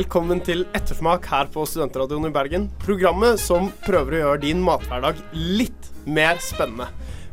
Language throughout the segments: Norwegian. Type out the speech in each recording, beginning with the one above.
Velkommen til Ettersmak her på Studentradioen i Bergen. Programmet som prøver å gjøre din mathverdag litt mer spennende.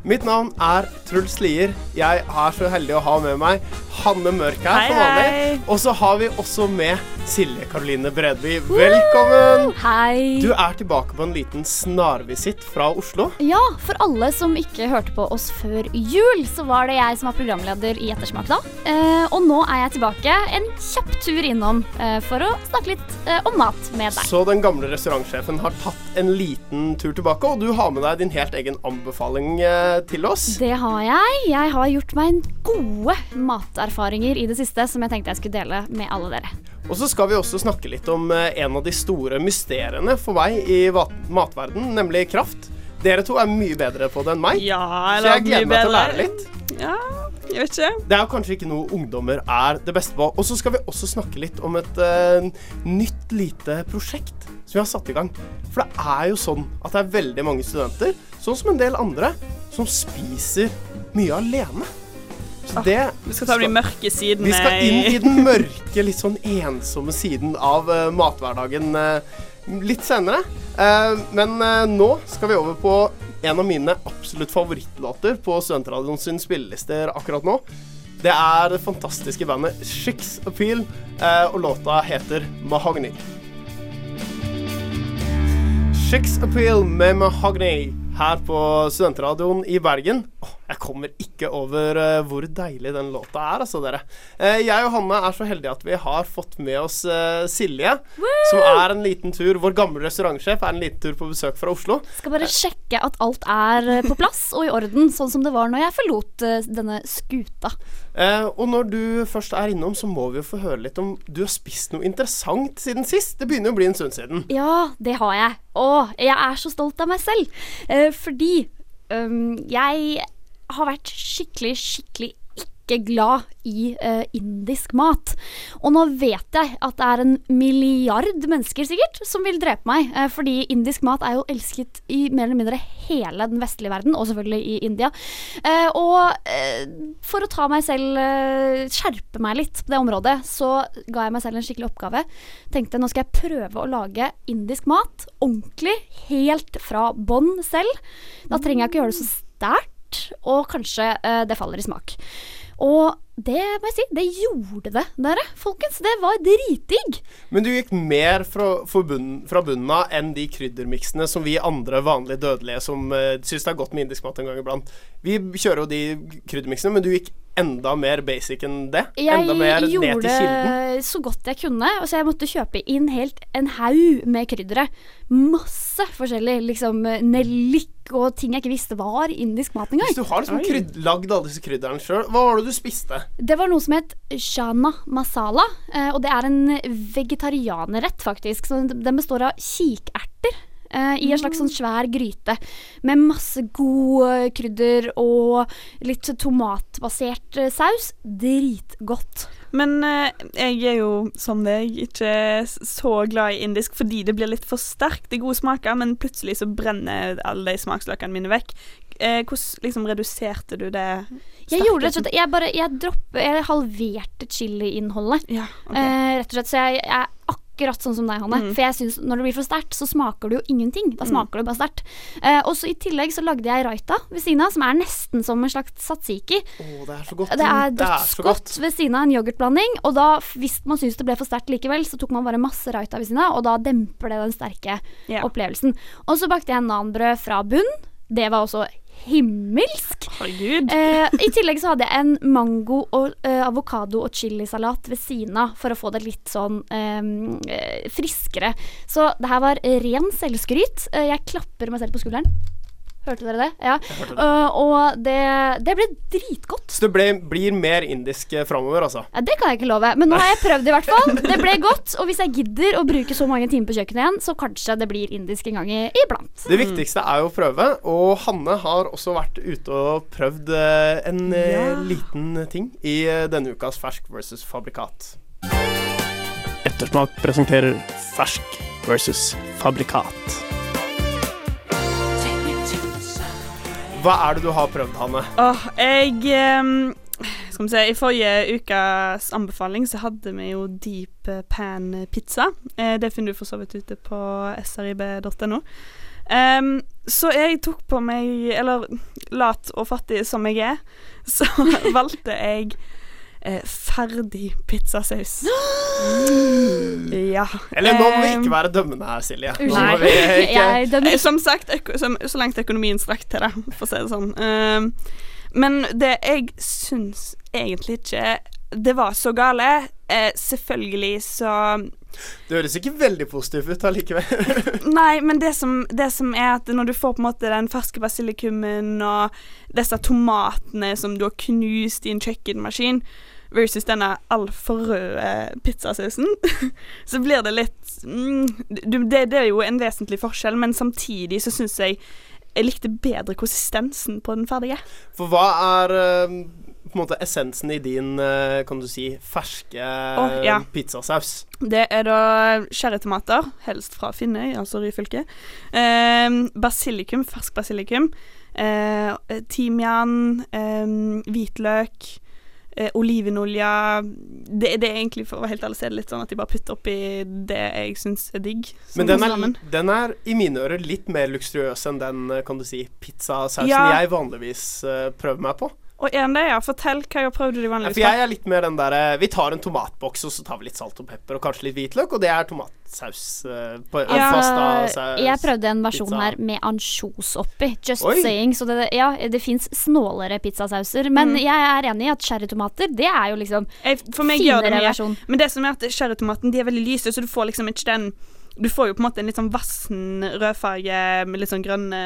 Mitt navn er Truls Lier. Jeg er så heldig å ha med meg Hanne Mørk her, Hei, som vanlig. Og så har vi også med Silje Karoline Bredby. Velkommen! Hei. Du er tilbake på en liten snarvisitt fra Oslo. Ja, for alle som ikke hørte på oss før jul, så var det jeg som var programleder i Ettersmak da. Eh, og nå er jeg tilbake en kjapp tur innom eh, for å snakke litt eh, om mat med deg. Så den gamle restaurantsjefen har tatt en liten tur tilbake, og du har med deg din helt egen anbefaling til oss. Det har jeg. Jeg har gjort meg en gode materfaringer i det siste som jeg tenkte jeg skulle dele med alle dere. Og så skal vi også snakke litt om eh, en av de store mysteriene for meg i matverden, nemlig kraft. Dere to er mye bedre på det enn meg, Ja, så jeg gleder mye meg til å lære litt. Ja, jeg vet ikke. Det er kanskje ikke noe ungdommer er det beste på. Og så skal vi også snakke litt om et uh, nytt lite prosjekt som vi har satt i gang. For det er jo sånn at det er veldig mange studenter, sånn som en del andre, som spiser mye alene. Så det Vi skal ta de mørke sidene Vi skal inn i den mørke, litt sånn ensomme siden av uh, mathverdagen uh, litt senere. Uh, men nå skal vi over på en av mine absolutt favorittlåter på Studentradioen sin spillelister akkurat nå. Det er det fantastiske bandet Chicks Appeal, og låta heter Mahogny. Chicks Appeal med Mahogny her på Studentradioen i Bergen. Åh, jeg kommer ikke over eh, hvor deilig den låta er, altså, dere. Eh, jeg og Hanne er så heldige at vi har fått med oss eh, Silje, som er en liten tur Vår gamle restaurantsjef er en liten tur på besøk fra Oslo. Skal bare sjekke at alt er på plass og i orden, sånn som det var når jeg forlot denne skuta. Og når du først er innom, så må vi jo få høre litt om du har spist noe interessant siden sist. Det begynner jo å bli en stund siden. Ja, det har jeg. Å, jeg er så stolt av meg selv. Fordi um, jeg har vært skikkelig, skikkelig ikke glad i uh, indisk mat. Og nå vet jeg at det er en milliard mennesker sikkert som vil drepe meg. uh, fordi indisk mat er jo elsket i mer eller mindre hele den vestlige verden, og selvfølgelig i India. Uh, og for å ta meg selv skjerpe meg litt på det området, så ga jeg meg selv en skikkelig oppgave. Tenkte nå skal jeg prøve å lage indisk mat ordentlig, helt fra bånn selv. Da trenger jeg ikke gjøre det så sterkt, og kanskje eh, det faller i smak. Og det må jeg si, det gjorde det, dere. Folkens, det var dritdigg. Men du gikk mer fra, bunn, fra bunnen av enn de kryddermiksene som vi andre vanlige dødelige som uh, syns det er godt med indisk mat en gang iblant. Vi kjører jo de kryddermiksene, men du gikk enda mer basic enn det. Jeg gjorde så godt jeg kunne. Så jeg måtte kjøpe inn helt en haug med kryddere. Masse forskjellig. Liksom eh, nellik og ting jeg ikke visste var indisk mat engang. Hvis du har liksom krydd, lagd alle disse krydderne sjøl, hva var det du spiste? Det var noe som het shana masala, eh, og det er en vegetarianerrett, faktisk. Så den består av kikerter. eh, I en slags sånn svær gryte med masse god eh, krydder og litt tomatbasert eh, saus. Dritgodt. Men eh, jeg er jo som deg ikke så glad i indisk fordi det blir litt for sterkt. Er gode smaker, men plutselig så brenner alle de smaksløkene mine vekk. Eh, hvordan liksom reduserte du det? Jeg gjorde rett og slett Jeg bare Jeg droppet Jeg halverte chiliinnholdet. Ja, okay. Eh, rett og slett. Så jeg, jeg er akkurat sånn som deg, Hanne. Mm. For jeg synes når det blir for sterkt, så smaker det jo ingenting. Da Mm. smaker det bare sterkt. Eh, og så i tillegg så lagde jeg raita ved siden av, som er nesten som en slags satsiki. Oh, det er så godt. Det er så dødsgodt ved siden av en yoghurtblanding. Og da, hvis man syns det ble for sterkt likevel, så tok man bare masse raita ved siden av, og da demper det den sterke yeah. opplevelsen. Og så bakte jeg nanbrød fra bunn. Det var også himmelsk. Herregud. Eh, I tillegg så hadde jeg en mango, og, eh, avokado og chilisalat ved siden av for å få det litt sånn eh, eh, friskere. Så det her var ren selvskryt. Eh, jeg klapper meg selv på skulderen. Hørte dere det? Ja. Uh, og det, det ble dritgodt. Så det ble, blir mer indisk eh, framover, altså? Ja, det kan jeg ikke love, men nå har jeg prøvd i hvert fall. Det ble godt, og hvis jeg gidder å bruke så mange timer på kjøkkenet igjen, så kanskje det blir indisk en gang i, iblant. Det viktigste er jo å prøve, og Hanne har også vært ute og prøvd eh, en eh, Ja. liten ting i denne ukas Fersk versus Fabrikat. Ettersmak presenterer fersk versus fabrikat. Hva er det du har prøvd, Hanne? Åh, jeg um, Skal vi se I forrige ukas anbefaling så hadde vi jo deep pan pizza. Eh, det finner du for så vidt ute på srib.no. Um, så jeg tok på meg Eller lat og fattig som jeg er, så valgte jeg eh, ferdig pizzasaus. ja. Eller nå må vi Ehm, ikke være dømmende her, Silje. Nå må vi ikke Jeg dømmer Eh, Som sagt, som, så langt økonomien strakk til det, for å si det sånn. Ehm, men det jeg syns egentlig ikke det var så gale. Eh, selvfølgelig så Det høres ikke veldig positivt ut allikevel. Nei, men det som, det som er at når du får på en måte den ferske basilikumen og disse tomatene som du har knust i en kjøkkenmaskin, versus denne altfor røde pizzasausen, så blir det litt mm, det, det er jo en vesentlig forskjell, men samtidig så syns jeg jeg likte bedre konsistensen på den ferdige. For hva er eh, på en måte essensen i din, eh, kan du si, ferske oh, ja. pizzasaus? Det er da cherrytomater, helst fra Finnøy, altså Ryfylke. Eh, basilikum, fersk basilikum. Eh, timian, eh, hvitløk, eh, olivenolje. Det, det er egentlig, for å være helt ærlig, så er det litt sånn at de bare putter oppi det jeg syns er digg. Men den er, den er i mine ører litt mer luksuriøs enn den, eh, kan du si, pizzasausen Ja. jeg vanligvis eh, prøver meg på. Og er det, ja? Fortell hva jeg har prøvd de Ja, for jeg er litt mer den derre Vi tar en tomatboks, og så tar vi litt salt og pepper og kanskje litt hvitløk, og det er tomatsaus Uh, på Ja, pastasaus. jeg prøvde en versjon pizza. her med ansjos oppi. Just Oi. saying. Så det, ja, det fins snålere pizzasauser. Men Mm. jeg er enig i at cherrytomater, det er jo liksom jeg, For meg gjør det finere mye. versjon. Men det som er at cherrytomaten de er veldig lyse, så du får liksom ikke den Du får jo på en måte en litt sånn vassen rødfarge med litt sånn grønne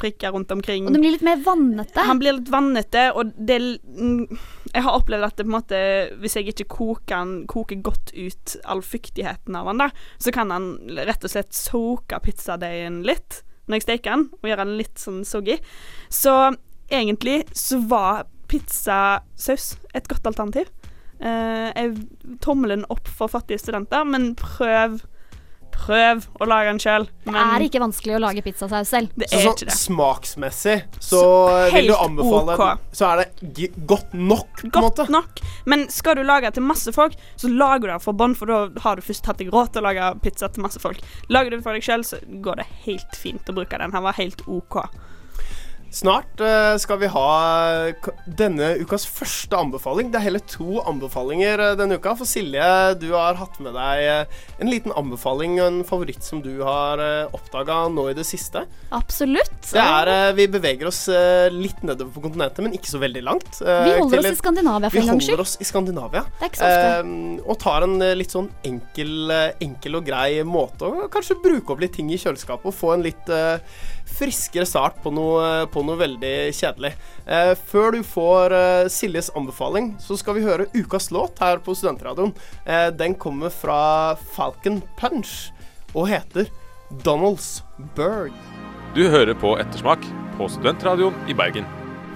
prikker rundt omkring. Og den blir litt mer vannete. Han blir litt vannete, og det mm, Jeg har opplevd at det på en måte Hvis jeg ikke koker han koker godt ut all fuktigheten av han da, så kan han rett og slett soke pizzadeigen litt når jeg steker den, og gjøre den litt sånn soggy. Så egentlig så var pizzasaus et godt alternativ. Uh, jeg tommelen opp for fattige studenter, men prøv Prøv å lage den sjøl. Det er ikke vanskelig å lage pizzasaus selv. det Så er sånn ikke det. smaksmessig så, Så vil du anbefale ok. Så er det g godt nok, på en Godt måte. nok. Men skal du lage til masse folk, så lager du det for bånd, for da har du først hatt deg råd til å lage pizza til masse folk. Lager du det for deg sjøl, så går det helt fint å bruke den. Den var helt OK. Snart eh, skal vi ha denne ukas første anbefaling. Det er heller to anbefalinger eh, denne uka. For Silje, du har hatt med deg eh, en liten anbefaling en favoritt som du har oppdaga nå i det siste. Absolutt. Det er, Vi beveger oss litt nedover på kontinentet, men ikke så veldig langt. Vi holder oss i Skandinavia for vi en gangs holder oss i Skandinavia. Det er ikke så ofte. Og tar en litt sånn enkel, enkel og grei måte å kanskje bruke opp litt ting i kjøleskapet og få en litt friskere start på noe, på noe veldig kjedelig. Eh, før du får eh, Siljes anbefaling, så skal vi høre ukas låt her på Studentradioen. Eh, den kommer fra Falcon Punch og heter Donalds Bird. Du hører på Ettersmak på Studentradioen i Bergen.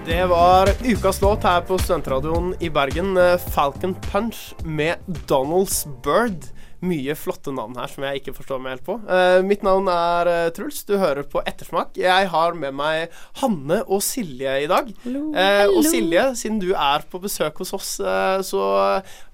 Det var ukas låt her på Studentradioen i Bergen. eh, Falcon Punch med Donalds Bird. Mye flotte navn her som jeg ikke forstår meg helt på. Uh, mitt navn er uh, Truls. Du hører på Ettersmak. Jeg har med meg Hanne og Silje i dag. Eh, og Silje, siden du er på besøk hos oss, så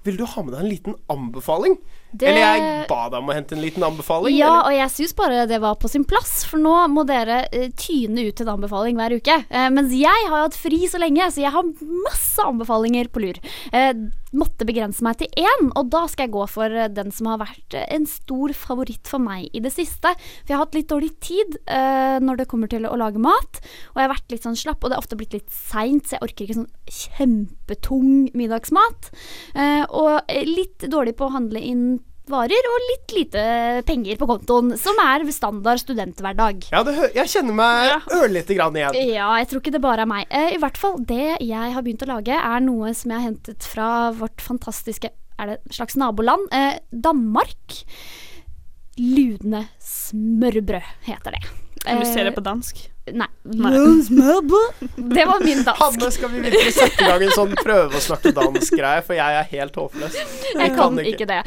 vil du ha med deg en liten anbefaling. Det- Eller jeg ba deg om å hente en liten anbefaling. Ja, eller? og jeg syns bare det var på sin plass, for nå må dere tyne ut en anbefaling hver uke. Eh, mens jeg har hatt fri så lenge, så jeg har masse anbefalinger på lur. Eh, måtte begrense meg til én, og da skal jeg gå for eh, den som har vært eh, en stor favoritt for meg i det siste. For jeg har hatt litt dårlig tid uh, når det kommer til å lage mat, og jeg har vært litt sånn slapp, og det har ofte blitt litt seint, så jeg orker ikke sånn kjempetung middagsmat. Uh, og litt dårlig på å handle inn varer og litt lite penger på kontoen, som er standard studenthverdag. Ja, det, jeg kjenner meg Ja. ørlite grann igjen. Ja, jeg tror ikke det bare er meg. Eh, I hvert fall, det jeg har begynt å lage, er noe som jeg har hentet fra vårt fantastiske Er det et slags naboland? Eh, Danmark. Ludne smørbrød heter det. Kan du se det Eh, på dansk? Nei. Nei. Det var min dansk. Hanne, skal vi virkelig sette i gang en sånn prøve å snakke dansk-greie, for jeg er helt håpløs. Jeg kan ikke det.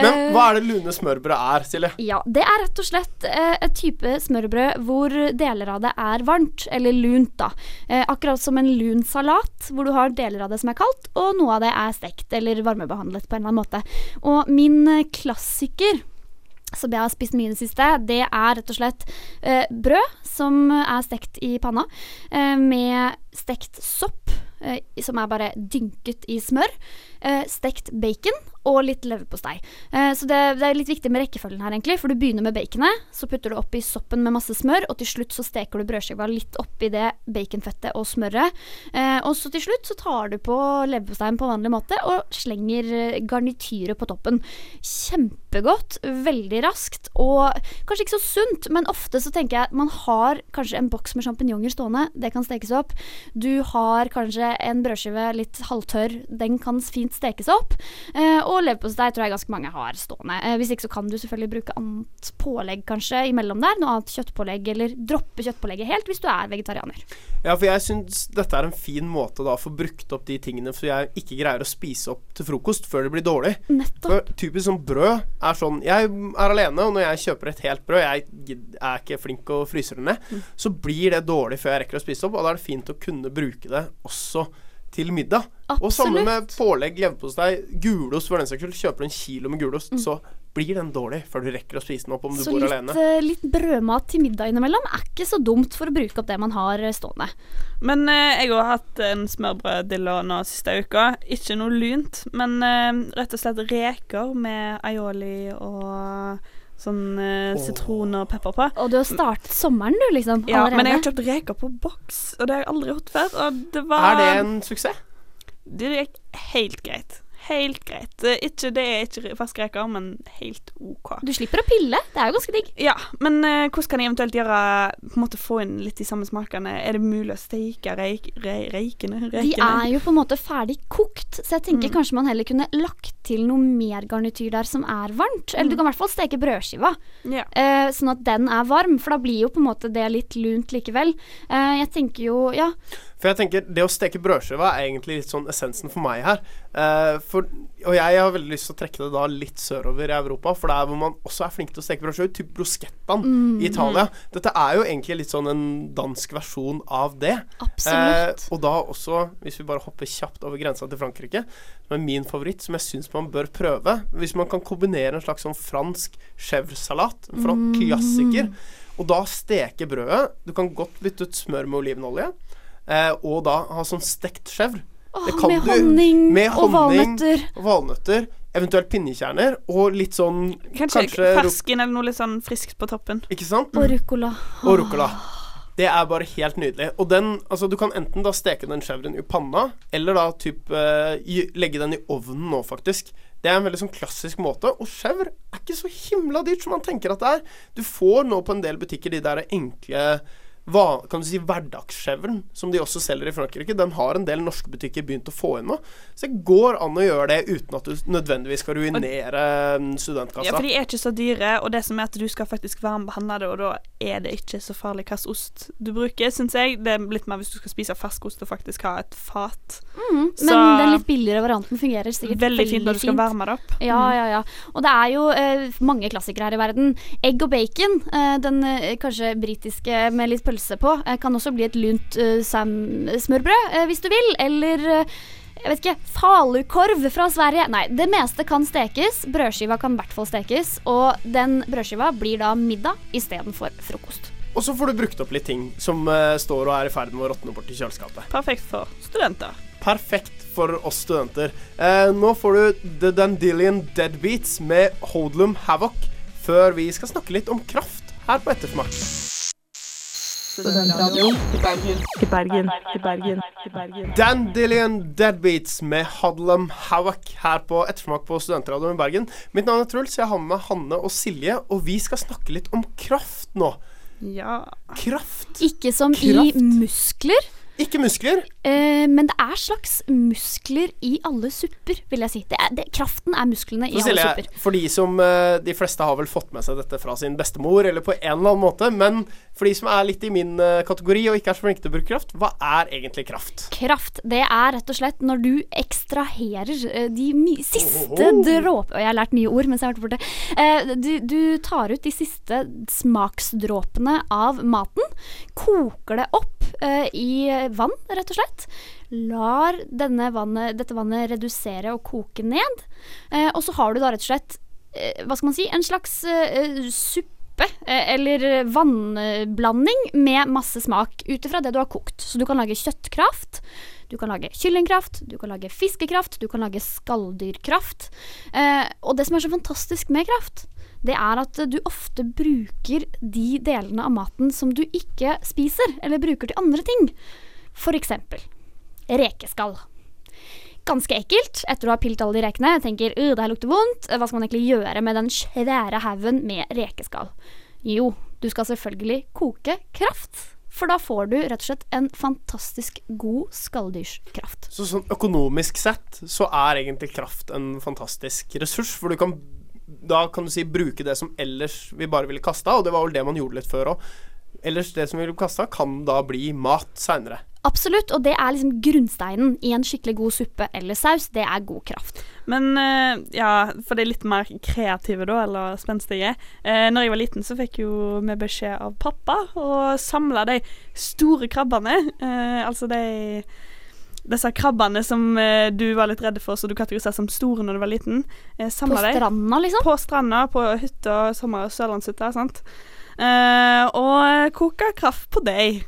Men Eh, hva er det Lune smørbrød er, Silje? Ja, det er rett og slett eh, et type smørbrød hvor deler av det er varmt, eller lunt, da. Eh, akkurat som en lun salat, hvor du har deler av det som er kaldt, og noe av det er stekt eller varmebehandlet på en eller annen måte. Og min klassiker som jeg har spist mye i det siste, det er rett og slett eh, brød som er stekt i panna, eh, med stekt sopp, eh, som er bare dynket i smør, eh, stekt bacon og litt leverpostei. Eh, så det, det er litt viktig med rekkefølgen her, egentlig, for du begynner med baconet, så putter du oppi soppen med masse smør, og til slutt så steker du brødskiva litt oppi det baconfettet og smøret. Eh, og så til slutt så tar du på leverposteien på vanlig måte og slenger eh, garnityret på toppen. Kjempegodt, veldig raskt, og kanskje ikke så sunt, men ofte så tenker jeg man har kanskje en boks med sjampinjonger stående, det kan stekes opp. Du har kanskje en brødskive litt halvtørr, den kan fint stekes opp. Og leverpostei tror jeg ganske mange har stående. Eh, hvis ikke så kan du selvfølgelig bruke annet pålegg kanskje imellom der, noe annet kjøttpålegg, eller droppe kjøttpålegget helt hvis du er vegetarianer. Ja, for jeg syns dette er en fin måte da å få brukt opp de tingene for jeg ikke greier å spise opp til frokost før det blir dårlig. Nettopp. For typisk sånn brød er sånn Jeg er alene, og når jeg kjøper et helt brød Jeg er ikke flink å fryse det ned. Så blir det dårlig før jeg rekker å spise opp, og da er det fint å kunne bruke det også til middag. Og sammen med pålegg, leverpostei, gulost for den saks skyld. Kjøper du en kilo med gulost, så blir den dårlig før du rekker å spise den opp om du Så bor litt, alene. Så litt brødmat til middag innimellom er ikke så dumt for å bruke opp det man har eh, stående. Men eh, jeg har hatt en smørbrøddilla nå siste uka. Ikke noe lunt, men eh, rett og slett reker med aioli og sånn eh, sitron og pepper på. Og du har startet sommeren, du, liksom. Ja, allerede. men jeg har kjøpt reker på boks, og det har jeg aldri gjort før. Og det var Er det en suksess? Det gikk helt greit. Helt greit. Ikke, det er ikke ferske reker, men helt OK. Du slipper å pille. Det er jo ganske digg. Ja, men uh, hvordan kan jeg eventuelt gjøre På en måte få inn litt de samme smakene? Er det mulig å steke reik, re, reikene? De er jo på en måte ferdig kokt, så jeg tenker Mm. kanskje man heller kunne lagt til noe mer garnityr der som er varmt. Eller du kan i hvert fall steke brødskiva, Ja. uh, sånn at den er varm, for da blir jo på en måte det litt lunt likevel. Uh, jeg tenker jo, ja For jeg tenker, det å steke brødskiva er egentlig litt sånn essensen for meg her. Eh, for, og jeg har veldig lyst til å trekke det da litt sørover i Europa, for det er hvor man også er flink til å steke brødskiver. Typ bruschettaen Mm. i Italia. Dette er jo egentlig litt sånn en dansk versjon av det. Absolutt. Eh, og da også, hvis vi bare hopper kjapt over grensa til Frankrike, som er min favoritt, som jeg syns man bør prøve Hvis man kan kombinere en slags sånn fransk chèvresalat, en fransk Mm. klassiker, og da steke brødet Du kan godt bytte ut smør med olivenolje, og da ha sånn stekt chèvre. Oh, det kan med du- honning med og honning. valnøtter. Valnøtter, eventuelt pinnekjerner, og litt sånn Kanskje, kanskje fersken eller noe litt sånn friskt på toppen. Ikke sant? Og ruccola. og ruccola. Det er bare helt nydelig. Og den, altså Du kan enten da steke den chèvren i panna, eller da typ uh, legge den i ovnen nå, faktisk. Det er en veldig sånn klassisk måte. Og chèvre er ikke så himla dyrt som man tenker at det er. Du får nå på en del butikker de der enkle hva, kan du si hverdagschèvren, som de også selger i Frankrike. Den har en del norske butikker begynt å få inn nå. Så det går an å gjøre det uten at du nødvendigvis skal ruinere mm, studentkassa. Ja, for de er ikke så dyre, og det som er at du skal faktisk varmebehandle det, og da er det ikke så farlig hvilken ost du bruker, syns jeg. Det er litt mer hvis du skal spise fersk ost og faktisk ha et fat. Mm, men den litt billigere varianten fungerer sikkert Veldig fint når du skal varme det opp. Ja, ja, ja. Og det er jo eh, mange klassikere her i verden. Egg og bacon, eh, den eh, kanskje britiske med litt pølse på, eh, kan også bli et lunt eh, smørbrød, eh, hvis du vil. Eller jeg vet ikke, falukorv fra Sverige. Nei, det meste kan stekes. Brødskiva kan i hvert fall stekes. Og den brødskiva blir da middag istedenfor frokost. Og så får du brukt opp litt ting som uh, står og er i ferd med å råtne bort i kjøleskapet. Perfekt for studenter. Perfekt for oss studenter. Eh, nå får du The Dandelion Deadbeats med Hodlum Havoc, før vi skal snakke litt om kraft her på Ettersmak. Studentradioen til Bergen. Til Bergen. til Bergen. Dandelion Deadbeats med Hadlam Hawak her på Ettersmak på Studentradioen i Bergen. Mitt navn er Truls, jeg har med meg Hanne og Silje, og vi skal snakke litt om kraft nå. Ja. Kraft. Ikke som Kraft. i muskler, Ikke muskler. eh, men det er slags muskler i alle supper, vil jeg si. Det er, det, kraften er musklene i alle supper. for de som eh, De fleste har vel fått med seg dette fra sin bestemor, eller på en eller annen måte, men for de som er litt i min eh, kategori og ikke er så flinke til å bruke kraft, hva er egentlig kraft? Kraft, det er rett og slett når du ekstraherer eh, de siste dråpene jeg har lært nye ord mens jeg har vært borte. Eh, du, du tar ut de siste smaksdråpene av maten, koker det opp i vann, rett og slett. Lar denne vannet, dette vannet redusere og koke ned. Eh, og så har du da rett og slett eh, hva skal man si, en slags eh, suppe eh, eller vannblanding med masse smak ut ifra det du har kokt. Så du kan lage kjøttkraft, du kan lage kyllingkraft, du kan lage fiskekraft, du kan lage skalldyrkraft. Eh, og det som er så fantastisk med kraft, det er at du ofte bruker de delene av maten som du ikke spiser, eller bruker til andre ting. For eksempel rekeskall. Ganske ekkelt etter å ha pilt alle de rekene. Jeg tenker «Øh, det her lukter vondt. Hva skal man egentlig gjøre med den svære haugen med rekeskall? Jo, du skal selvfølgelig koke kraft. For da får du rett og slett en fantastisk god skalldyrskraft. Så sånn økonomisk sett så er egentlig kraft en fantastisk ressurs, for du kan da kan du si bruke det som ellers vi bare ville kasta, og det var vel det man gjorde litt før òg. Ellers det som vi ville kasta, kan da bli mat seinere. Absolutt, og det er liksom grunnsteinen i en skikkelig god suppe eller saus. Det er god kraft. Men eh, ja, for de litt mer kreative, da, eller spenstige. Uh, når jeg var liten, så fikk jo vi beskjed av pappa å samle de store krabbene. eh, altså de disse krabbene som eh, du var litt redd for, så du kategoriserte som store når du var liten. Uh, På stranda, liksom. på stranda, på hytta, sommer- og sørlandshytta, sant. Eh, og koke kraft på deg.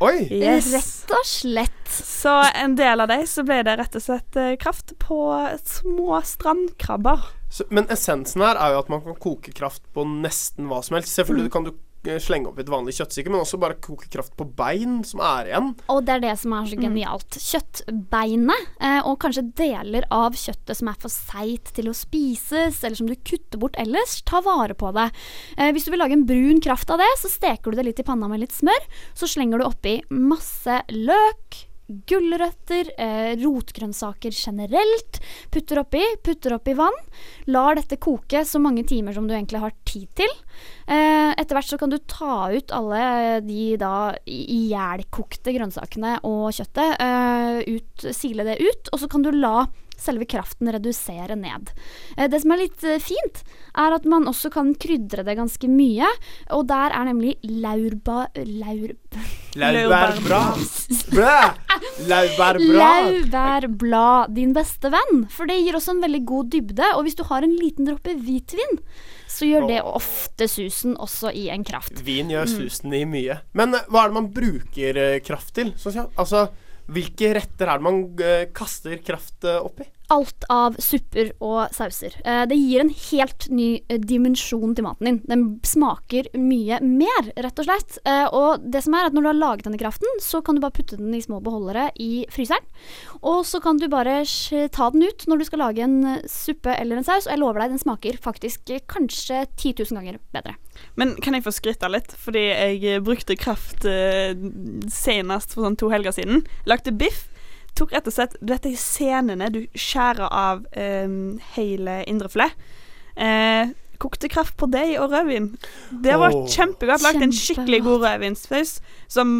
Oi! Yes. Rett og slett. Så en del av dem så ble det rett og slett eh, kraft på små strandkrabber. Så, men essensen her er jo at man kan koke kraft på nesten hva som helst. Selvfølgelig kan du slenge opp et vanlig kjøttstykke, men også bare koke kraft på bein som er igjen. Og det er det som er så genialt. Kjøttbeinet, eh, og kanskje deler av kjøttet som er for seigt til å spises, eller som du kutter bort ellers, ta vare på det. Eh, hvis du vil lage en brun kraft av det, så steker du det litt i panna med litt smør. Så slenger du oppi masse løk. Gulrøtter, eh, rotgrønnsaker generelt. Putter oppi, putter oppi vann. Lar dette koke så mange timer som du egentlig har tid til. Eh, etter hvert så kan du ta ut alle de da ihjelkokte grønnsakene og kjøttet. Eh, ut, sile det ut, og så kan du la selve kraften redusere ned. Eh, det som er litt eh, fint, er at man også kan krydre det ganske mye. Og der er nemlig laurba... Laur... Laurbærblad. Blæ! Laurbærblad. Din beste venn. For det gir også en veldig god dybde. Og hvis du har en liten dråpe hvitvin, så gjør det ofte susen også i en kraft. Vin gjør susen i mye. Men eh, hva er det man bruker kraft til? Altså, hvilke retter er det man eh, kaster kraft eh, oppi? Alt av supper og sauser. Eh, det gir en helt ny eh, dimensjon til maten din. Den smaker mye mer, rett og slett. Eh, og det som er at når du har laget denne kraften, så kan du bare putte den i små beholdere i fryseren. Og så kan du bare ta den ut når du skal lage en suppe eller en saus, og jeg lover deg, den smaker faktisk kanskje 10 000 ganger bedre. Men kan jeg få skryte litt? Fordi jeg brukte kraft senest for sånn to helger siden. Lagde biff. Tok rett og slett Du vet de scenene du skjærer av um, hele indrefilet? Eh, kokte kraft på deg og rødvin. Det var oh. kjempegodt. lagt. en skikkelig god rødvinssaus som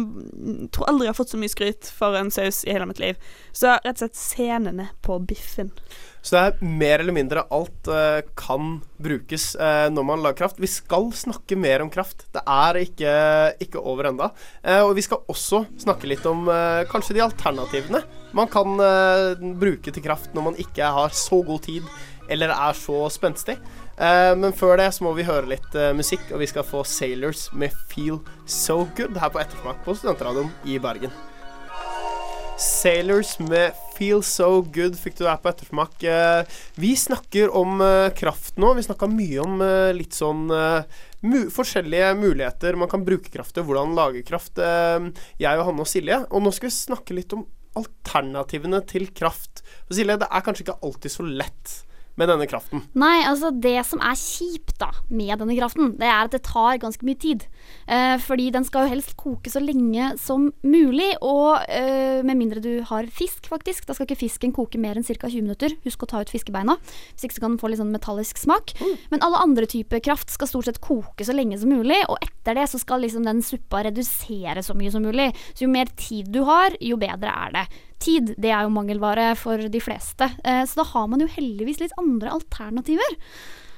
tror aldri har fått så mye skryt for en saus i hele mitt liv. Så rett og slett scenene på biffen. Så det er mer eller mindre alt uh, kan brukes uh, når man lager kraft. Vi skal snakke mer om kraft. Det er ikke, ikke over enda. Uh, og vi skal også snakke litt om kanskje de alternativene man kan bruke til kraft når man ikke har så god tid eller er så spenstig. Eh, men før det så må vi høre litt eh, musikk, og vi skal få Sailors med Feel So Good her på Ettersmak på Studentradioen i Bergen. Sailors med Feel So Good fikk du der på ettersmak. Eh, Vi snakker om kraft nå. Vi snakka mye om litt sånn mu forskjellige muligheter man kan bruke kraft til, hvordan lage kraft. Jeg og Hanne og Silje. Og nå skal vi snakke litt om alternativene til kraft. Og Silje, det er kanskje ikke alltid så lett med denne kraften. Nei, altså det som er kjipt da med denne kraften, det er at det tar ganske mye tid. Eh, fordi den skal jo helst koke så lenge som mulig, og eh, med mindre du har fisk, faktisk. Da skal ikke fisken koke mer enn ca. 20 minutter. Husk å ta ut fiskebeina, hvis ikke så kan den få litt sånn metallisk smak. Men alle andre typer kraft skal stort sett koke så lenge som mulig, og etter det så skal liksom den suppa redusere så mye som mulig. Så jo mer tid du har, jo bedre er det. Tid det er jo mangelvare for de fleste, eh, så da har man jo heldigvis litt andre alternativer.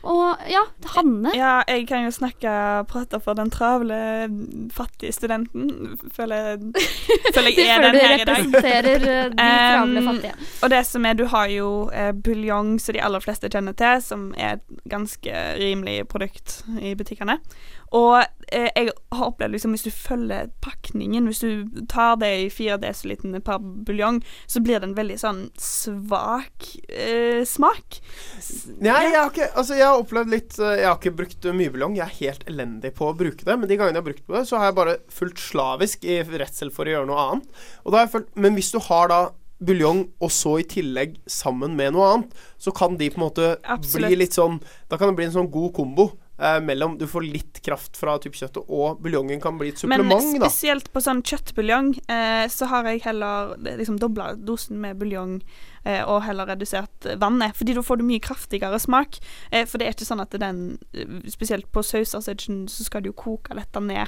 Og ja, Hanne Ja, jeg kan jo snakke og prate for den travle, fattige studenten. Føler, føler jeg er den her i dag. Du representerer eh, de travle Um, fattige. Og det som er, du har jo eh, buljong, som de aller fleste kjenner til, som er et ganske rimelig produkt i butikkene. Og eh, jeg har opplevd liksom hvis du følger pakningen, hvis du tar det i 4 dl per buljong, så blir det en veldig sånn svak eh, smak. Nei, jeg har ikke Altså, jeg har opplevd litt eh, Jeg har ikke brukt mye buljong. Jeg er helt elendig på å bruke det. Men de gangene jeg har brukt det, så har jeg bare fulgt slavisk i redsel for å gjøre noe annet. Og da har jeg følt Men hvis du har da buljong og så i tillegg sammen med noe annet, så kan de på en måte Absolutt. bli litt sånn Da kan det bli en sånn god kombo. Eh, mellom Du får litt kraft fra type kjøttet, og buljongen kan bli et Men supplement, da. spesielt på sånn kjøttbuljong, eh, så har jeg heller liksom dobla dosen med buljong og heller redusert eh, vannet. Fordi da får du mye kraftigere smak. Eh, for det er ikke sånn at den eh, Spesielt på sauser så, er det ikke- så skal du jo koke dette ned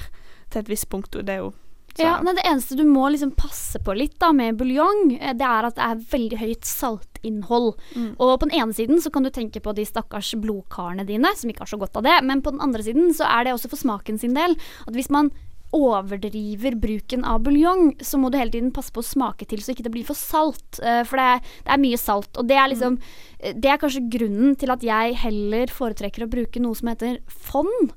til et visst punkt, og det er jo så- Ja, nei, Det eneste du må liksom passe på litt da med buljong, eh, det er at det er veldig høyt saltinnhold. Mm. Og på den ene siden så kan du tenke på de stakkars blodkarene dine, som ikke har så godt av det. Men på den andre siden så er det også for smaken sin del at hvis man overdriver bruken av buljong, så må du hele tiden passe på å smake til så ikke det blir for salt. eh, For det er, det er mye salt. Og det er liksom eh, Det er kanskje grunnen til at jeg heller foretrekker å bruke noe som heter fond.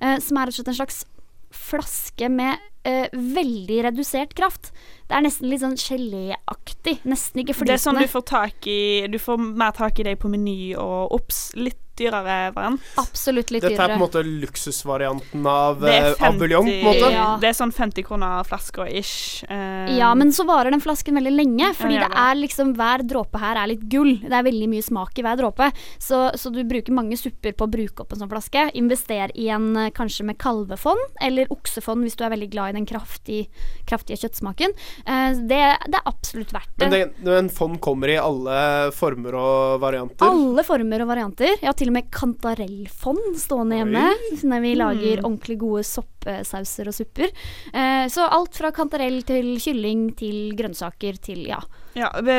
eh, Som er rett og slett en slags flaske med eh, veldig redusert kraft. Det er nesten litt sånn geléaktig. Nesten ikke Det er sånn du får tak i Du får mer tak i det på Meny og Ops. Litt dyrere variant. Absolutt litt dyrere. Dette er på en måte luksusvarianten av, Det er eh, av buljong, på en måte. Ja. Det er sånn 50 kroner flaska ish. Um, Ja, men så varer den flasken veldig lenge. Fordi Ja, det er liksom hver dråpe her er litt gull. Det er veldig mye smak i hver dråpe. Så, så du bruker mange supper på å bruke opp en sånn flaske. Invester i en eh, kanskje med kalvefond, eller oksefond hvis du er veldig glad i den kraftige, kraftige kjøttsmaken. Uh, det, det er absolutt verdt det. Men det, en fond kommer i alle former og varianter. Alle former og varianter. Ja, har til og med kantarellfond stående hjemme. Når vi lager ordentlig gode soppsauser og supper. Eh, så alt fra kantarell til kylling til grønnsaker til ja. Ja, det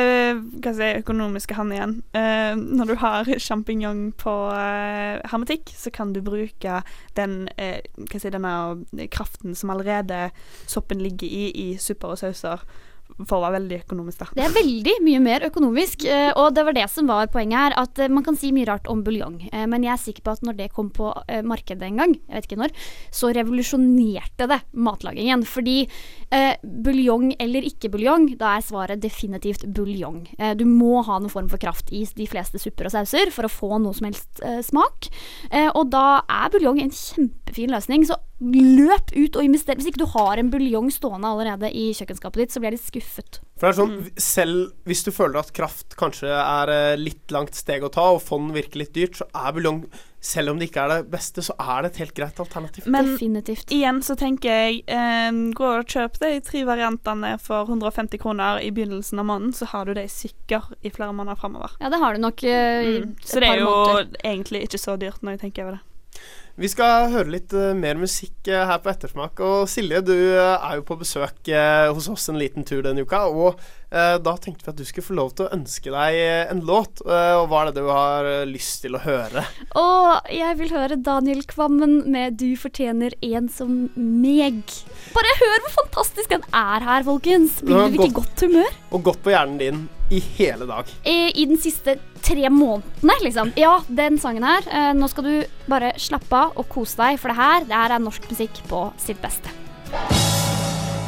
hva si, økonomiske han igjen. Eh, når du har sjampinjong på eh, hermetikk, så kan du bruke den eh, hva si, denne kraften som allerede soppen ligger i, i supper og sauser, for å være veldig økonomisk, da. Det er veldig mye mer økonomisk, eh, og det var det som var poenget her. At eh, man kan si mye rart om buljong, eh, men jeg er sikker på at når det kom på markedet en gang, jeg vet ikke når, så revolusjonerte det matlagingen. Fordi eh, buljong eller ikke buljong, da er svaret definitivt buljong. Du må ha noen form for kraft i de fleste supper og sauser for å få noe som helst eh, smak. Og da er buljong en kjempefin løsning. Så løp ut og invester. Hvis ikke du har en buljong stående allerede i kjøkkenskapet ditt, så blir jeg litt skuffet. For det er sånn, Selv hvis du føler at kraft kanskje er eh, litt langt steg å ta, og fond virker litt dyrt, så er buljong Selv om det ikke er det beste, så er det et helt greit alternativ. Men Definitivt. igjen så tenker jeg eh, gå og kjøp de tre variantene for 150 kroner i begynnelsen av måneden, så har du de sikker i flere måneder framover. Ja, det har du nok eh, Mm. Så det er jo måneder. egentlig ikke så dyrt når jeg tenker over det. Vi skal høre litt eh, mer musikk eh, her på Ettersmak. Og Silje, du eh, er jo på besøk hos oss en liten tur denne uka. Og da tenkte vi at du skulle få lov til å ønske deg en låt. Og hva er det du har lyst til å høre? Å, jeg vil høre Daniel Kvammen med 'Du fortjener en som meg'. Bare hør hvor fantastisk den er her, folkens. Blir dere ikke i godt humør? Og godt på hjernen din i hele dag. I, I den siste tre månedene, liksom. Ja, den sangen her. Eh, nå skal du bare slappe av og kose deg, for det her, det her er norsk musikk på sitt beste.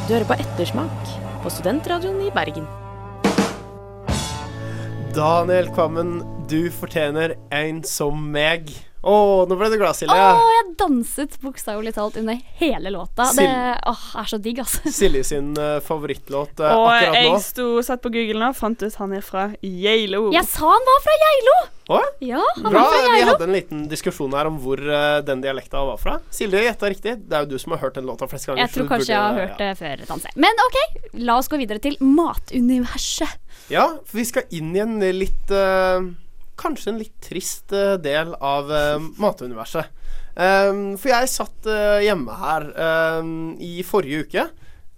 Du hører på Ettersmak på Studentradioen i Bergen. Daniel Kvammen, Du fortjener en som meg. Å, nå ble du glad, Silje. Å, jeg danset bokstavelig talt under hele låta. Det Sil- åh, er så digg, altså. Silje sin uh, favorittlåt uh, Og akkurat nå. jeg sto, satt på Google nå og fant ut han er fra Geilo. Jeg sa han var fra Geilo! Å, Ja, han Bra. var fra Vi hadde en liten diskusjon her om hvor uh, den dialekta var fra. Silje gjetta riktig. Det er jo du som har hørt den låta flest ganger. Jeg tror kanskje kanskje jeg har hørt det før, Tanse. Men OK, la oss gå videre til matuniverset. Ja, for vi skal inn i en litt Kanskje en litt trist eh, del av eh, matuniverset. Um, for jeg satt eh, hjemme her um, i forrige uke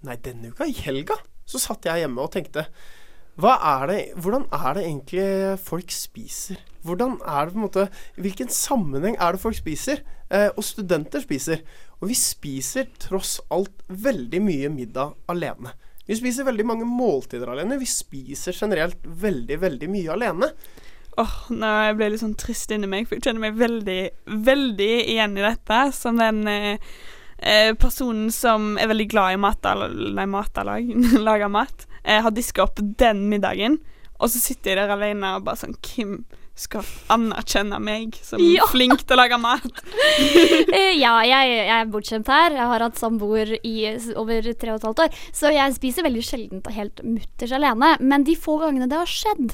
Nei, denne uka, i helga, så satt jeg hjemme og tenkte er det, Hvordan er det egentlig folk spiser? Hvordan er det på en måte Hvilken sammenheng er det folk spiser? Eh, og studenter spiser. Og vi spiser tross alt veldig mye middag alene. Vi spiser veldig mange måltider alene. Vi spiser generelt veldig, veldig mye alene. Åh, nå ble jeg litt sånn trist inni meg, for jeg kjenner meg veldig, veldig igjen i dette. Som den eh, eh, personen som er veldig glad i mat, nei, matalag, lager mat, eh, har diska opp den middagen, og så sitter jeg der alene og bare sånn Kim skal anerkjenne meg som Ja. flink til å lage mat. Eh, ja, jeg, jeg er bortskjemt her. Jeg har hatt samboer i over tre og et halvt år. Så jeg spiser veldig sjelden og helt mutters alene. Men de få gangene det har skjedd,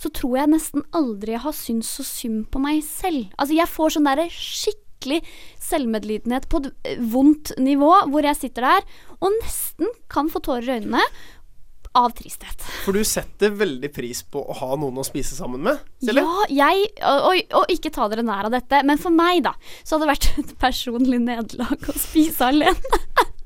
så tror jeg nesten aldri jeg har syntes så synd på meg selv. Altså, jeg får sånn derre skikkelig selvmedlidenhet på et eh, vondt nivå, hvor jeg sitter der og nesten kan få tårer i øynene av tristhet. For du setter veldig pris på å ha noen å spise sammen med, Silje. Ja, jeg og, og, og ikke ta dere nær av dette, men for meg, da, så hadde det vært et personlig nederlag å spise alene.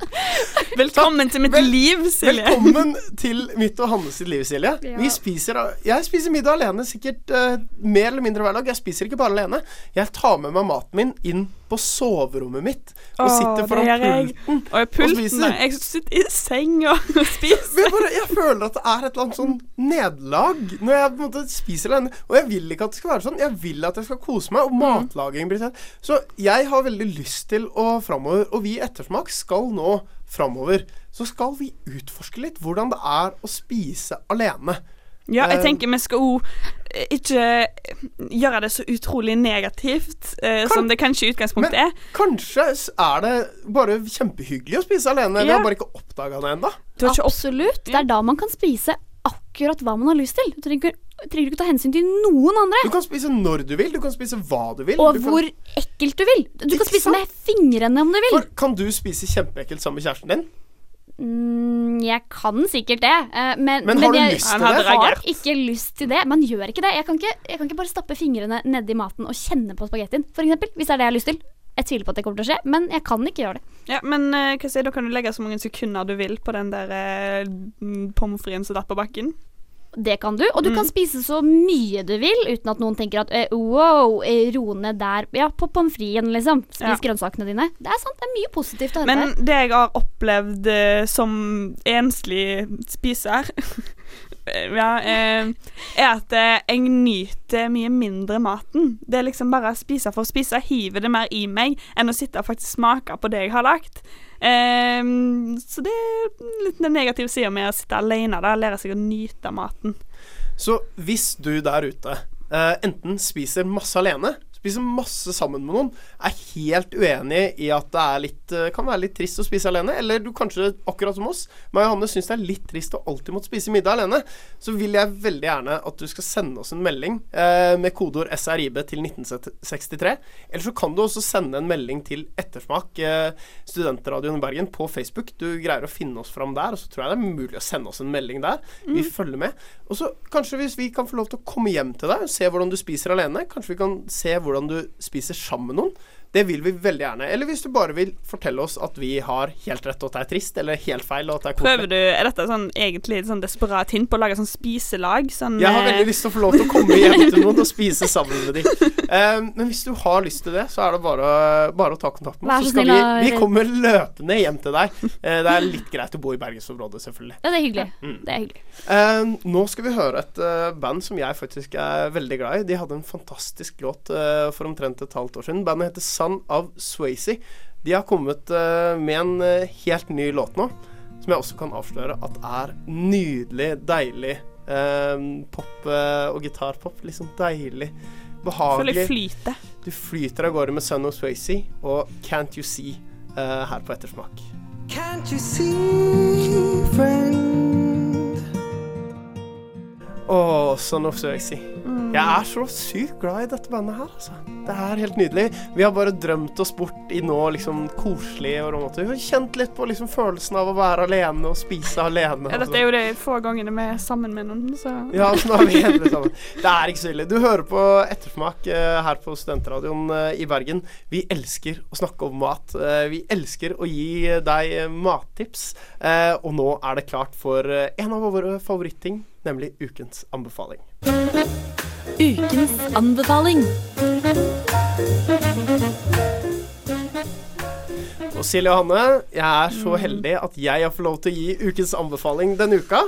Velkommen til mitt Vel- liv, Silje. Velkommen til mitt og Hannes sitt liv, Silje. Ja. Vi spiser, jeg spiser middag alene sikkert uh, mer eller mindre hver dag. Jeg spiser ikke bare alene. Jeg tar med meg maten min inn på soverommet mitt og Åh, sitter foran pulten. Og jeg pulten spiser. Jeg sitter i seng og spiser. Jeg, bare, jeg føler at det er et eller annet sånn nederlag når jeg på en måte spiser alene. Og jeg vil ikke at det skal være sånn. Jeg vil at jeg skal kose meg, og matlaging blir sånn. Så jeg har veldig lyst til å framover, og vi i Ettersmak skal nå framover, så skal vi utforske litt hvordan det er å spise alene. Ja, jeg Eh, tenker vi skal òg ikke gjøre det så utrolig negativt eh, Kan- som det kanskje i utgangspunktet Men- er. Kanskje er det bare kjempehyggelig å spise alene. Vi har bare ikke oppdaga det ennå. Absolutt. Det er da man kan spise akkurat hva man har lyst til. Du trenger, trenger ikke ta hensyn til noen andre. Du kan spise når du vil, du kan spise hva du vil. Og du kan, hvor ekkelt du vil. Du Ikke kan spise sant? med fingrene om du vil. for, kan du spise kjempeekkelt sammen med kjæresten din? Mm, jeg kan sikkert det, eh, men, Men har du jeg lyst til det? Jeg har ikke lyst til det. Man gjør ikke det. Jeg kan ikke, jeg kan ikke bare stappe fingrene nedi maten og kjenne på spagettien, f.eks. Hvis det er det jeg har lyst til. Jeg tviler på at det kommer til å skje, men jeg kan ikke gjøre det. Ja, men uh, hva sier da kan du legge så mange sekunder du vil på den der uh, pommes fritesen som datt på bakken. Det kan du. Og du Mm. kan spise så mye du vil uten at noen tenker at eh, wow, eh, ro ned der. Ja, på pommes fritesen, liksom. Spis Ja. grønnsakene dine. Det er sant, det er mye positivt å hente Men det jeg har opplevd eh, som enslig spiser Ja, eh, er at eh, jeg nyter mye mindre maten. Det er liksom bare å spise for å spise. Hiver det mer i meg enn å sitte og faktisk smake på det jeg har lagt. Eh, så det er litt den negative sida med å sitte alene der, lære seg å nyte maten. Så hvis du der ute uh, enten spiser masse alene, spiser masse sammen med noen, er helt uenig i at det er litt, eh, kan være litt trist å spise alene, eller du kanskje, akkurat som oss, meg og Hanne syns det er litt trist å alltid måtte spise middag alene, så vil jeg veldig gjerne at du skal sende oss en melding eh, med kodeord SRIB til 1963. Eller så kan du også sende en melding til Ettersmak, eh, Studentradioen i Bergen, på Facebook. Du greier å finne oss fram der, og så tror jeg det er mulig å sende oss en melding der. Vi følger med. Og så kanskje hvis vi kan få lov til å komme hjem til deg og se hvordan du spiser alene, kanskje vi kan se hvordan du spiser sammen med noen. Det vil vi veldig gjerne. Eller hvis du bare vil fortelle oss at vi har helt rett, og at det er trist, eller helt feil, og at det er Prøver koselig. du, Er dette sånn, egentlig et sånn desperat hint på å lage sånn spiselag? Sånn, Jeg har eh, veldig lyst til å få lov til å komme hjem til noen og spise sammen med dem. Um, men hvis du har lyst til det, så er det bare, bare å ta kontakt med oss. så skal vi, vi kommer løpende hjem til deg. Uh, det er litt greit å bo i bergensområdet, selvfølgelig. Ja, det er hyggelig. Mm. Det er hyggelig. Um, nå skal vi høre et uh, band som jeg faktisk er veldig glad i. De hadde en fantastisk låt uh, for omtrent et halvt år siden. Bandet heter Son of Swayze. De har kommet eh, med en eh, helt ny låt nå, som jeg også kan avsløre at er nydelig, deilig Eh, pop og gitarpop. Litt sånn deilig. Behagelig. flyter. Du flyter av gårde med Son of Swayze og Can't You See eh, her på Ettersmak. Can't you see, friend? Å, Son of Swayze. Jeg er så sykt glad i dette bandet her, altså. Det er helt nydelig. Vi har bare drømt oss bort i nå liksom koselig og romantisk. Vi har kjent litt på liksom følelsen av å være alene og spise alene. Ja, dette er jo de få gangene vi er sammen med noen, så Ja, så nå er vi helt sammen. Det er ikke så ille. Du hører på Ettersmak eh, her på Studentradioen eh, i Bergen. Vi elsker å snakke om mat. Eh, vi elsker å gi deg mattips. Og nå er det klart for en av våre favoritting, nemlig ukens anbefaling. Ukens anbefaling. Og Silje og Hanne, jeg er så heldig at jeg har fått lov til å gi ukens anbefaling denne uka.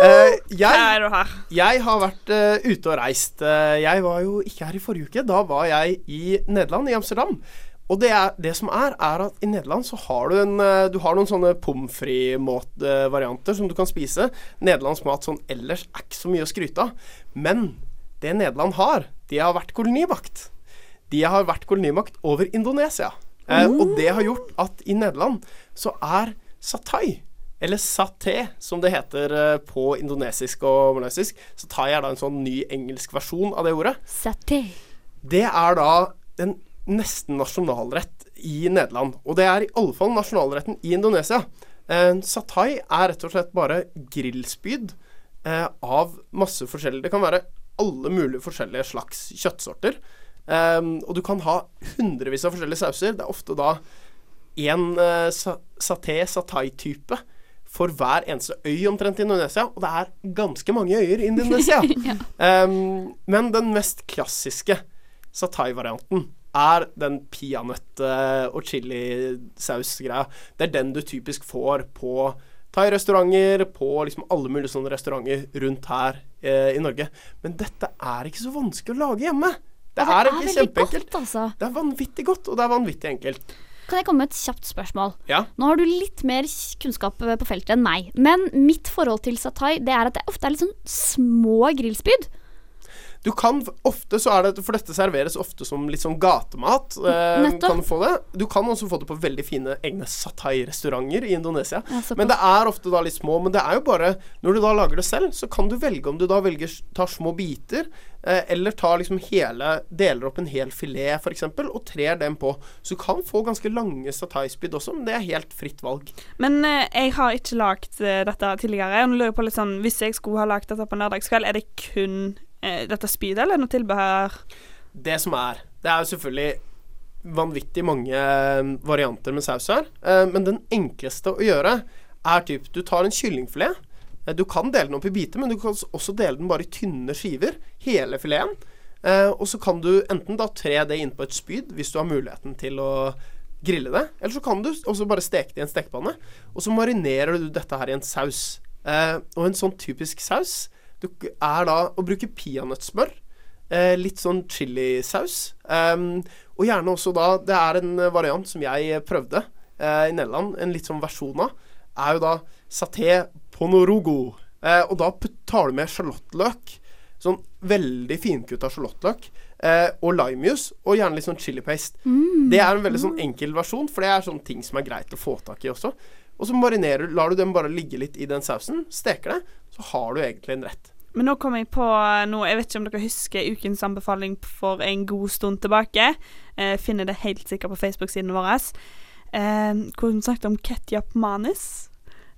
Eh, jeg, jeg har vært eh, ute og reist. Eh, jeg var jo ikke her i forrige uke. Da var jeg i Nederland, i Amsterdam. Og det, er, det som er, er at i Nederland så har du en Du har noen sånne pommes frites-varianter som du kan spise. Nederlandsk mat sånn ellers er ikke så mye å skryte av. Men det Nederland har, de har vært kolonimakt. De har vært kolonimakt over Indonesia. Eh, og det har gjort at i Nederland så er satai, eller saté som det heter eh, på indonesisk og malaysisk Satai er da en sånn ny engelsk versjon av det ordet. Saté. Det er da en nesten nasjonalrett i Nederland. Og det er i alle fall nasjonalretten i Indonesia. Eh, satai er rett og slett bare grillspyd eh, av masse forskjellig Det kan være alle mulige forskjellige slags kjøttsorter. Um, og du kan ha hundrevis av forskjellige sauser. Det er ofte da én uh, saté, satai-type for hver eneste øy omtrent i Indonesia. Og det er ganske mange øyer i Indonesia. um, men den mest klassiske satai-varianten er den peanøtt- eh, og chilisaus-greia. Det er den du typisk får på thai-restauranter, på liksom alle mulige sånne restauranter rundt her eh, i Norge. Men dette er ikke så vanskelig å lage hjemme. Det, Og er ikke veldig kjempeenkelt. godt, altså. Det er vanvittig godt, og det er vanvittig enkelt. Kan jeg komme med et kjapt spørsmål? Ja. Nå har du litt mer kunnskap eh, på feltet enn meg, men mitt forhold til satai det er at det ofte er litt sånn små grillspyd. Du kan ofte så er det For dette serveres ofte som litt sånn gatemat. Eh, kan du få det. Du kan også få det på veldig fine egne satai-restauranter i Indonesia. Ja. Men det er ofte da litt små. Men det er jo bare Når du da lager det selv, så kan du velge om du da velger tar små biter, eh, eller tar liksom hele Deler opp en hel filet, f.eks., og trer den på. Så du kan få ganske lange satai-spyd også, men det er helt fritt valg. Men eh, jeg har ikke lagd eh, dette tidligere. Og nå lurer jeg på litt sånn Hvis jeg skulle ha lagd dette på lørdagskveld, er det kun dette spydet, eller noe tilbehør? Det som er Det er jo selvfølgelig vanvittig mange eh, varianter med saus her. Eh, men den enkleste å gjøre er typ Du tar en kyllingfilet. Eh, du kan dele den opp i biter, men du kan også dele den bare i tynne skiver. Hele fileten. Eh, og så kan du enten da tre det inn på et spyd, hvis du har muligheten til å grille det. Eller så kan du også bare steke det i en stekepanne. Og så marinerer du dette her i en saus. Eh, og en sånn typisk saus er da å bruke peanøttsmør. Eh, litt sånn chilisaus. Um, og gjerne også da Det er en eh, variant som jeg prøvde eh, i Nederland, en litt sånn versjon av, er jo da saté ponorogo. Eh, og da tar du med sjalottløk. Sånn veldig finkutta sjalottløk. Eh, og limejus, og gjerne litt sånn chilipaste. Mm. Det er en veldig sånn enkel versjon, for det er sånn ting som er greit å få tak i også. Og så marinerer lar du dem bare ligge litt i den sausen, steker det, så har du egentlig en rett. Men nå kom jeg på noe Jeg vet ikke om dere husker ukens anbefaling for en god stund tilbake. Eh, finner det helt sikkert på Facebook-siden vår. Eh, hvor hun snakket om Ketjap manis.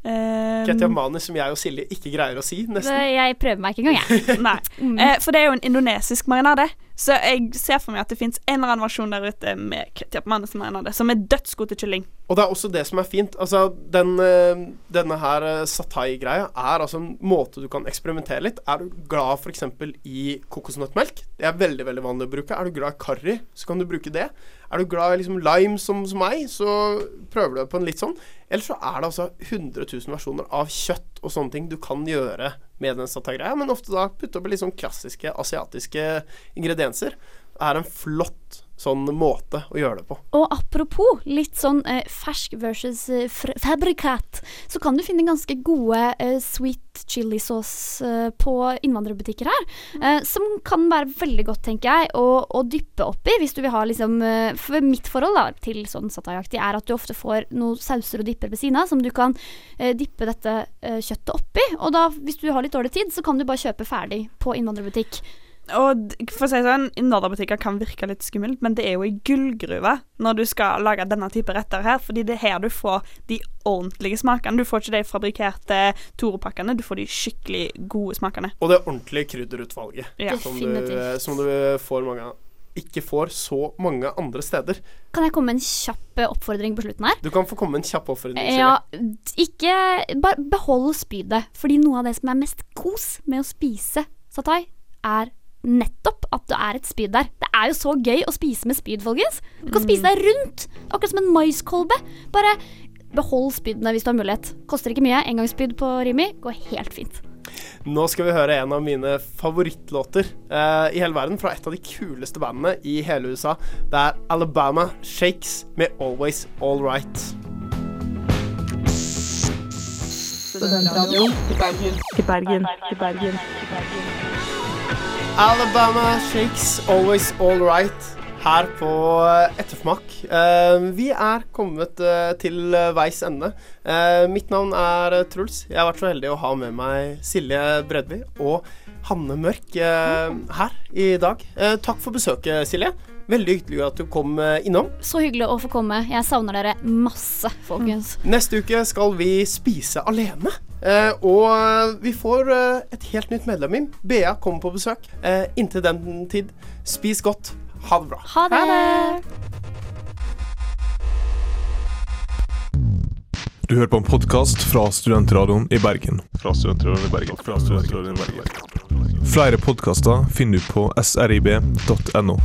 Eh, Manis som jeg og Silje ikke greier å si, Det, nesten. jeg prøver meg ikke engang, jeg. Nei. Mm. Eh, for det er jo en indonesisk marinade. Så jeg ser for meg at det fins en eller annen versjon der ute med ketchup manis marinade, som er dødsgod til kylling. Og det er også det som er fint. Altså, den, eh, denne her eh, satai-greia er altså en måte du kan eksperimentere litt. Er du glad f.eks. i kokosnøttmelk? Det er veldig veldig vanlig å bruke. Er du glad i curry, så kan du bruke det. Er du glad i liksom lime som, som meg, så prøver du det på en litt sånn. Eller så er det altså 100 000 versjoner av kjøtt og sånne ting du kan gjøre med den satta-greia, men ofte da putte opp litt sånn klassiske asiatiske ingredienser. Det er en flott sånn måte å gjøre det på. Og apropos litt sånn eh, fersk versus eh, fabrikat, så kan du finne ganske gode eh, sweet chili sauce eh, på innvandrerbutikker her. Eh, som kan være veldig godt, tenker jeg, å, å dyppe oppi hvis du vil ha liksom eh, For mitt forhold da, til sånn satayaktig er at du ofte får noen sauser og dipper ved siden av som du kan dippe dette kjøttet oppi. Og da, hvis du har litt dårlig tid, så kan du bare kjøpe ferdig på innvandrerbutikk. Og for å si sånn, innvandrerbutikker kan virke litt skummelt, men det er jo ei gullgruve når du skal lage denne type retter her, fordi det er her du får de ordentlige smakene. Du får ikke de fabrikkerte Toro-pakkene, du får de skikkelig gode smakene. Og det ordentlige krydderutvalget Ja. som, du, som du får mange av. Ikke får så mange andre steder. Kan jeg komme med en kjapp eh, oppfordring på slutten her? Du kan få komme med en kjapp oppfordring. Ja, ikke Bare behold spydet. Fordi noe av det som er mest kos med å spise satai, er nettopp at det er et spyd der. Det er jo så gøy å spise med spyd, folkens. Du kan spise deg rundt, akkurat som en maiskolbe. Bare behold spydene hvis du har mulighet. Koster ikke mye. Engangsspyd på Rimi går helt fint. Nå skal vi høre en av mine favorittlåter eh, i hele verden, fra et av de kuleste bandene i hele USA. Det er Alabama Shakes med Always All Right. Studentradioen i Bergen. I Bergen. I Bergen. Alabama Shakes Always All Right her på eh, Ettersmak. Eh, vi er kommet eh, til veis ende. Mitt navn er Truls. Jeg har vært så heldig å ha med meg Silje Bredby og Hanne Mørk her i dag. Takk for besøket, Silje. Veldig hyggelig at du kom eh, innom. Så hyggelig å få komme. Jeg savner dere masse, folkens. Neste uke skal vi spise alene. Eh, og eh, vi får eh, et helt nytt medlem inn. Bea kommer på besøk. Eh, inntil den tid, spis godt. Ha det bra. Ha det! Du hører på en podkast fra Studentradioen i Bergen. Fra Studentradioen i Bergen. Fra Studentradioen i Bergen. Flere podkaster finner du på srib.no.